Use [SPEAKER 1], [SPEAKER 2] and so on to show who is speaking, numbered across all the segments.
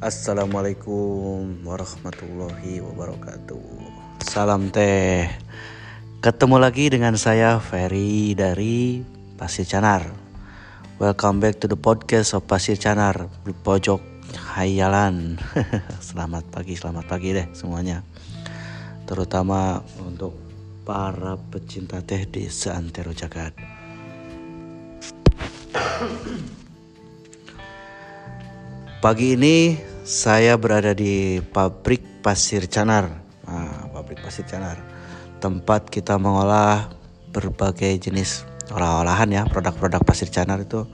[SPEAKER 1] Assalamualaikum warahmatullahi wabarakatuh. Salam teh. Ketemu lagi dengan saya Ferry dari Pasir Canar. Welcome back to the podcast of Pasir Canar di pojok hayalan. selamat pagi, selamat pagi deh semuanya. Terutama untuk para pecinta teh di seantero jagat. Pagi ini saya berada di pabrik pasir canar. Nah, pabrik pasir canar. Tempat kita mengolah berbagai jenis olah-olahan ya, produk-produk pasir canar itu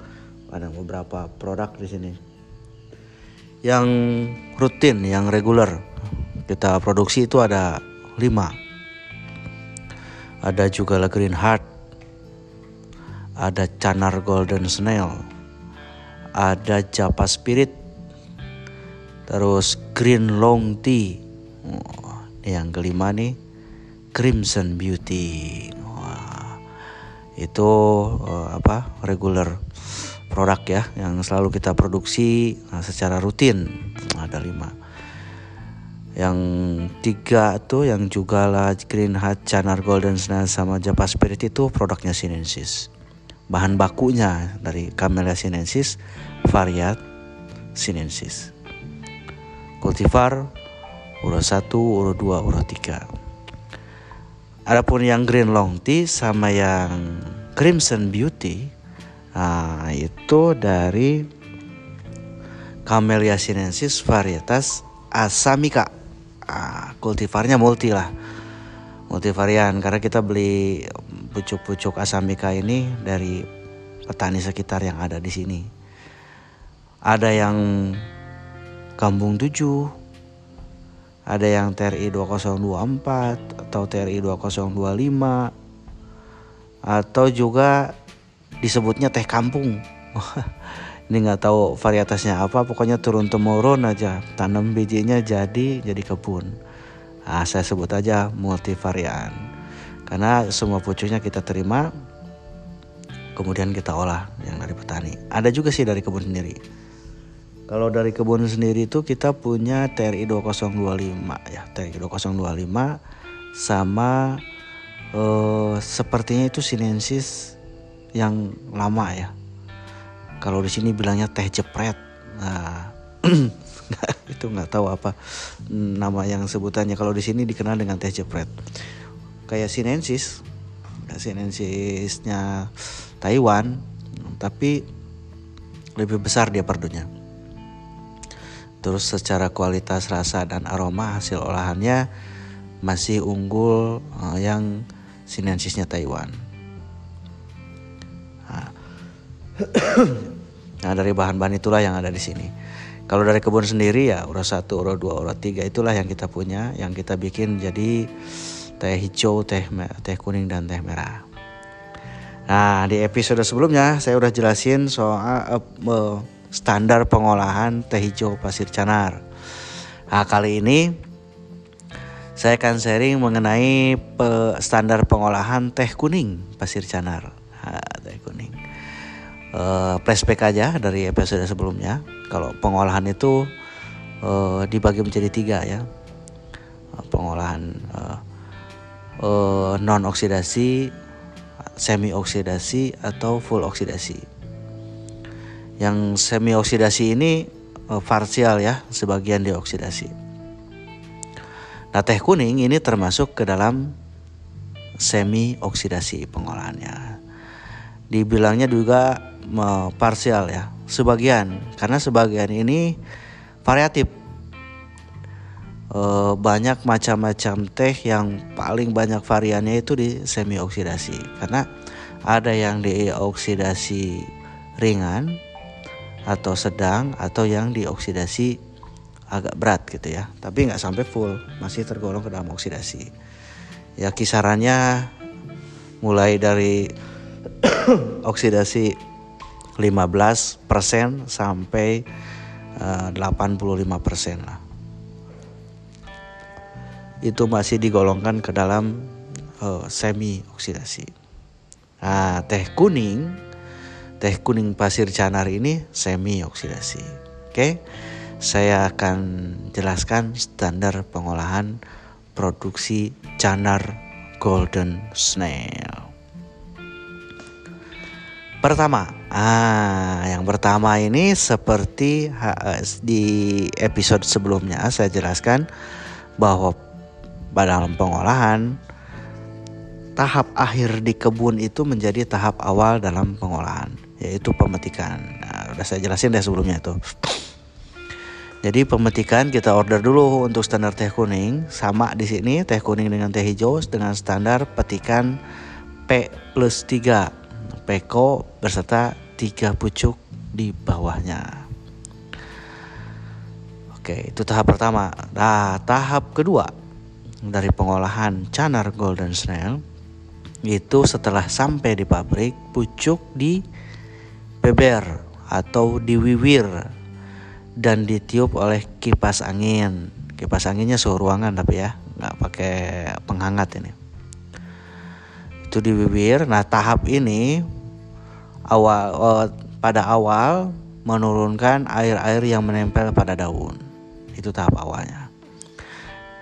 [SPEAKER 1] ada beberapa produk di sini. Yang rutin, yang reguler kita produksi itu ada 5. Ada juga La Green Heart. Ada Canar Golden Snail. Ada Japa Spirit Terus green long tea. Yang kelima nih crimson beauty. Wah, itu uh, apa? Regular produk ya yang selalu kita produksi nah, secara rutin. Ada lima. Yang tiga tuh yang juga lah Green Hat, Canar Golden Snail sama Japa Spirit itu produknya Sinensis. Bahan bakunya dari Camellia sinensis, variat sinensis kultivar uro 1, uro 2, uro 3. Adapun yang green long tea sama yang crimson beauty nah, itu dari Camellia sinensis varietas Asamika. Nah, kultivarnya multi lah. Multivarian karena kita beli pucuk-pucuk Asamika ini dari petani sekitar yang ada di sini. Ada yang Kampung 7 ada yang TRI 2024 atau TRI 2025 atau juga disebutnya teh kampung. Ini nggak tahu varietasnya apa pokoknya turun temurun aja. Tanam bijinya jadi jadi kebun. Nah, saya sebut aja multivarian. Karena semua pucuknya kita terima kemudian kita olah yang dari petani. Ada juga sih dari kebun sendiri kalau dari kebun sendiri itu kita punya TRI 2025 ya, TRI 2025 sama eh, sepertinya itu sinensis yang lama ya. Kalau di sini bilangnya teh jepret. Nah, itu nggak tahu apa nama yang sebutannya. Kalau di sini dikenal dengan teh jepret. Kayak sinensis, sinensisnya Taiwan, tapi lebih besar dia perdunya. Terus secara kualitas rasa dan aroma hasil olahannya masih unggul uh, yang sinensisnya Taiwan. Nah. nah dari bahan-bahan itulah yang ada di sini. Kalau dari kebun sendiri ya uro 1, uro 2, uro 3 itulah yang kita punya, yang kita bikin jadi teh hijau, teh teh kuning dan teh merah. Nah, di episode sebelumnya saya udah jelasin soal uh, uh, standar pengolahan teh hijau pasir canar. Nah, kali ini saya akan sharing mengenai pe standar pengolahan teh kuning pasir canar. Nah, teh kuning. Uh, flashback aja dari episode sebelumnya. Kalau pengolahan itu uh, dibagi menjadi tiga ya. Pengolahan uh, uh, non oksidasi, semi oksidasi atau full oksidasi. Yang semi oksidasi ini uh, parsial ya, sebagian dioksidasi. Nah, teh kuning ini termasuk ke dalam semi oksidasi pengolahannya. Dibilangnya juga uh, parsial ya, sebagian karena sebagian ini variatif. Uh, banyak macam-macam teh yang paling banyak variannya itu di semi oksidasi karena ada yang dioksidasi ringan, atau sedang atau yang dioksidasi agak berat gitu ya. Tapi nggak sampai full masih tergolong ke dalam oksidasi. Ya kisarannya mulai dari oksidasi 15% sampai eh, uh, 85% lah. Itu masih digolongkan ke dalam uh, semi oksidasi nah teh kuning teh kuning pasir canar ini semi oksidasi. Oke. saya akan jelaskan standar pengolahan produksi canar golden snail. Pertama, ah, yang pertama ini seperti di episode sebelumnya saya jelaskan bahwa dalam pengolahan tahap akhir di kebun itu menjadi tahap awal dalam pengolahan, yaitu pemetikan. Nah, udah saya jelasin deh sebelumnya itu. Jadi pemetikan kita order dulu untuk standar teh kuning sama di sini teh kuning dengan teh hijau dengan standar petikan P plus 3 Peko berserta tiga pucuk di bawahnya. Oke, itu tahap pertama. Nah, tahap kedua dari pengolahan canar golden snail itu setelah sampai di pabrik, pucuk di beber atau diwiwir dan ditiup oleh kipas angin. Kipas anginnya suhu ruangan tapi ya, nggak pakai penghangat ini. Itu diwiwir. Nah, tahap ini awal uh, pada awal menurunkan air-air yang menempel pada daun. Itu tahap awalnya.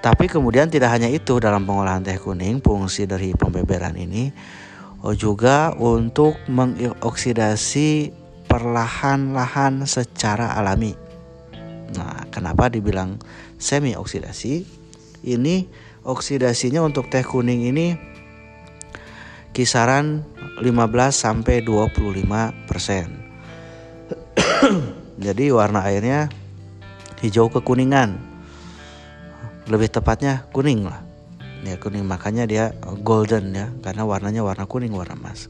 [SPEAKER 1] Tapi kemudian tidak hanya itu dalam pengolahan teh kuning, fungsi dari pembeberan ini oh, juga untuk mengoksidasi perlahan-lahan secara alami. Nah, kenapa dibilang semi oksidasi? Ini oksidasinya untuk teh kuning ini kisaran 15 sampai 25 persen. Jadi warna airnya hijau kekuningan, lebih tepatnya kuning lah. Ya kuning makanya dia golden ya, karena warnanya warna kuning warna emas.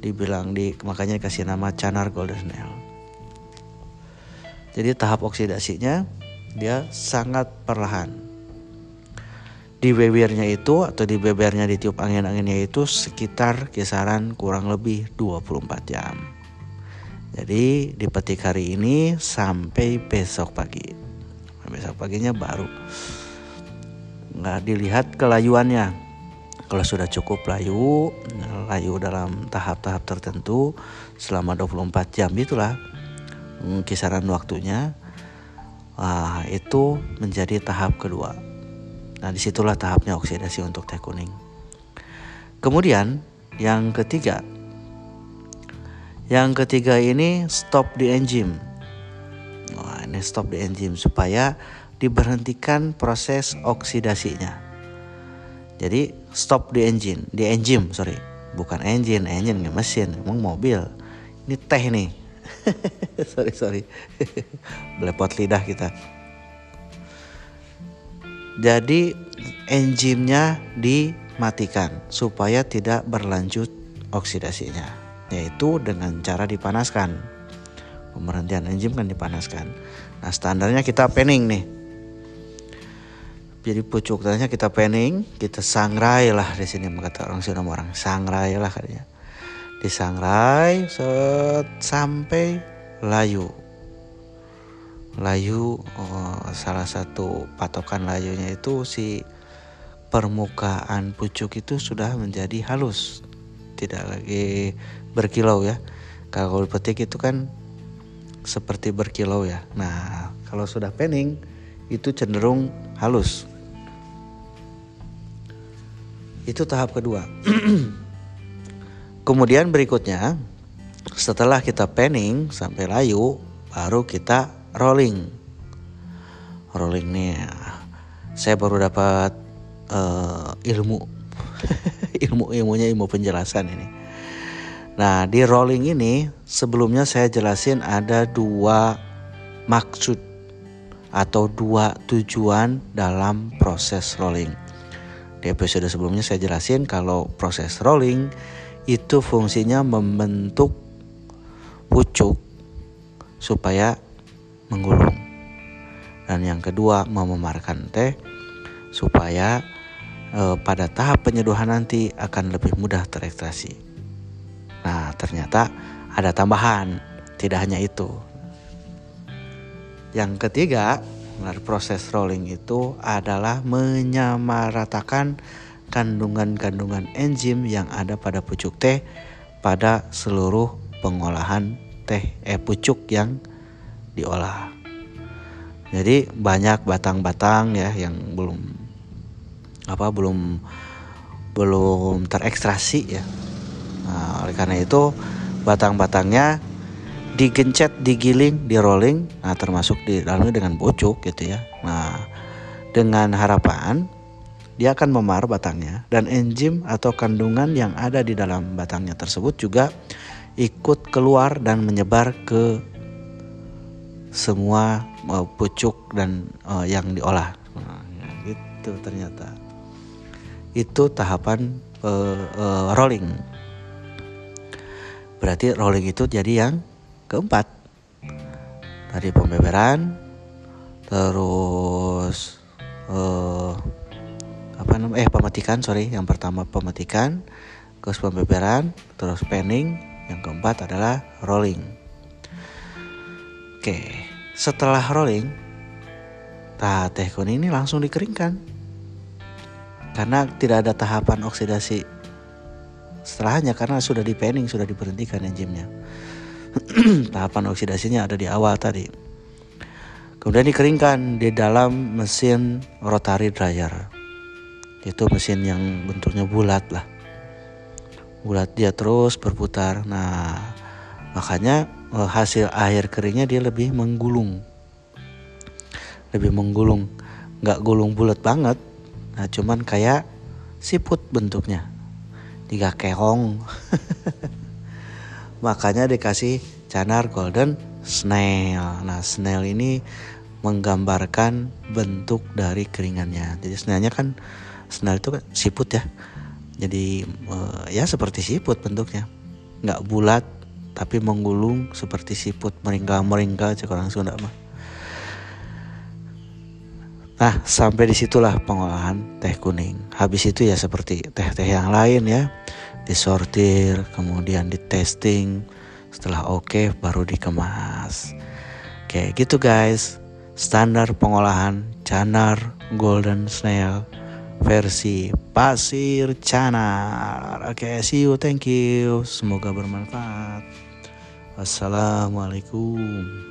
[SPEAKER 1] Dibilang di makanya dikasih nama canar golden snail. Jadi tahap oksidasinya dia sangat perlahan di bibirnya itu atau di bebernya ditiup angin-anginnya itu sekitar kisaran kurang lebih 24 jam. Jadi dipetik hari ini sampai besok pagi. Besok paginya baru nggak dilihat kelayuannya. Kalau sudah cukup layu, layu dalam tahap-tahap tertentu selama 24 jam itulah hmm, kisaran waktunya. Wah, itu menjadi tahap kedua Nah di situlah tahapnya oksidasi untuk teh kuning. Kemudian yang ketiga, yang ketiga ini stop di enzim. Wah ini stop di enzim supaya diberhentikan proses oksidasinya. Jadi stop di engine, di enzim sorry, bukan engine, engine nggak mesin, emang mobil. Ini teh nih. sorry sorry, belepot lidah kita. Jadi enzimnya dimatikan supaya tidak berlanjut oksidasinya, yaitu dengan cara dipanaskan. Pemberhentian enzim kan dipanaskan. Nah standarnya kita panning nih. Jadi pucuk tehnya kita panning, kita sangrai lah di sini kata orang sini orang sangrai lah katanya. Disangrai set sampai layu. Layu oh, salah satu patokan layunya itu si permukaan pucuk itu sudah menjadi halus. Tidak lagi berkilau ya. Kalau petik itu kan seperti berkilau ya. Nah kalau sudah pening itu cenderung halus itu tahap kedua. Kemudian berikutnya setelah kita pening sampai layu baru kita rolling. Rolling nih saya baru dapat uh, ilmu. Ilmu ilmunya ilmu penjelasan ini. Nah di rolling ini sebelumnya saya jelasin ada dua maksud atau dua tujuan dalam proses rolling di episode sebelumnya saya jelasin kalau proses rolling itu fungsinya membentuk pucuk supaya menggulung. Dan yang kedua memamarkan teh supaya e, pada tahap penyeduhan nanti akan lebih mudah terekstrasi. Nah, ternyata ada tambahan, tidak hanya itu. Yang ketiga, dari proses rolling itu adalah menyamaratakan kandungan-kandungan enzim yang ada pada pucuk teh pada seluruh pengolahan teh eh pucuk yang diolah. Jadi banyak batang-batang ya yang belum apa belum belum terekstrasi ya. Nah, oleh karena itu batang-batangnya digencet, digiling, di rolling, nah termasuk di dalamnya dengan bocok gitu ya. Nah, dengan harapan dia akan memar batangnya dan enzim atau kandungan yang ada di dalam batangnya tersebut juga ikut keluar dan menyebar ke semua uh, pucuk dan uh, yang diolah. Nah, ya, gitu ternyata. Itu tahapan uh, uh, rolling. Berarti rolling itu jadi yang keempat. Tadi pembeberan, terus uh, apa namanya eh pemetikan sorry yang pertama pemetikan terus pembeberan terus panning yang keempat adalah rolling. Oke setelah rolling nah, teh kuning ini langsung dikeringkan. Karena tidak ada tahapan oksidasi setelahnya karena sudah di panning sudah diberhentikan enzimnya tahapan oksidasinya ada di awal tadi. Kemudian dikeringkan di dalam mesin rotary dryer. Itu mesin yang bentuknya bulat lah. Bulat dia terus berputar. Nah makanya eh, hasil air keringnya dia lebih menggulung. Lebih menggulung. Nggak gulung bulat banget. Nah cuman kayak siput bentuknya. Tiga keong makanya dikasih canar golden snail nah snail ini menggambarkan bentuk dari keringannya jadi snailnya kan Snail itu kan siput ya. Jadi uh, ya seperti siput bentuknya. Nggak bulat tapi menggulung seperti siput meringkal-meringkal cek orang Sunda mah. Nah, sampai di situlah pengolahan teh kuning. Habis itu ya seperti teh-teh yang lain ya, disortir, kemudian di testing, setelah oke okay, baru dikemas. Kayak gitu guys, standar pengolahan canar golden snail versi Pasir Canar. Oke, okay, see you, thank you. Semoga bermanfaat. Wassalamualaikum.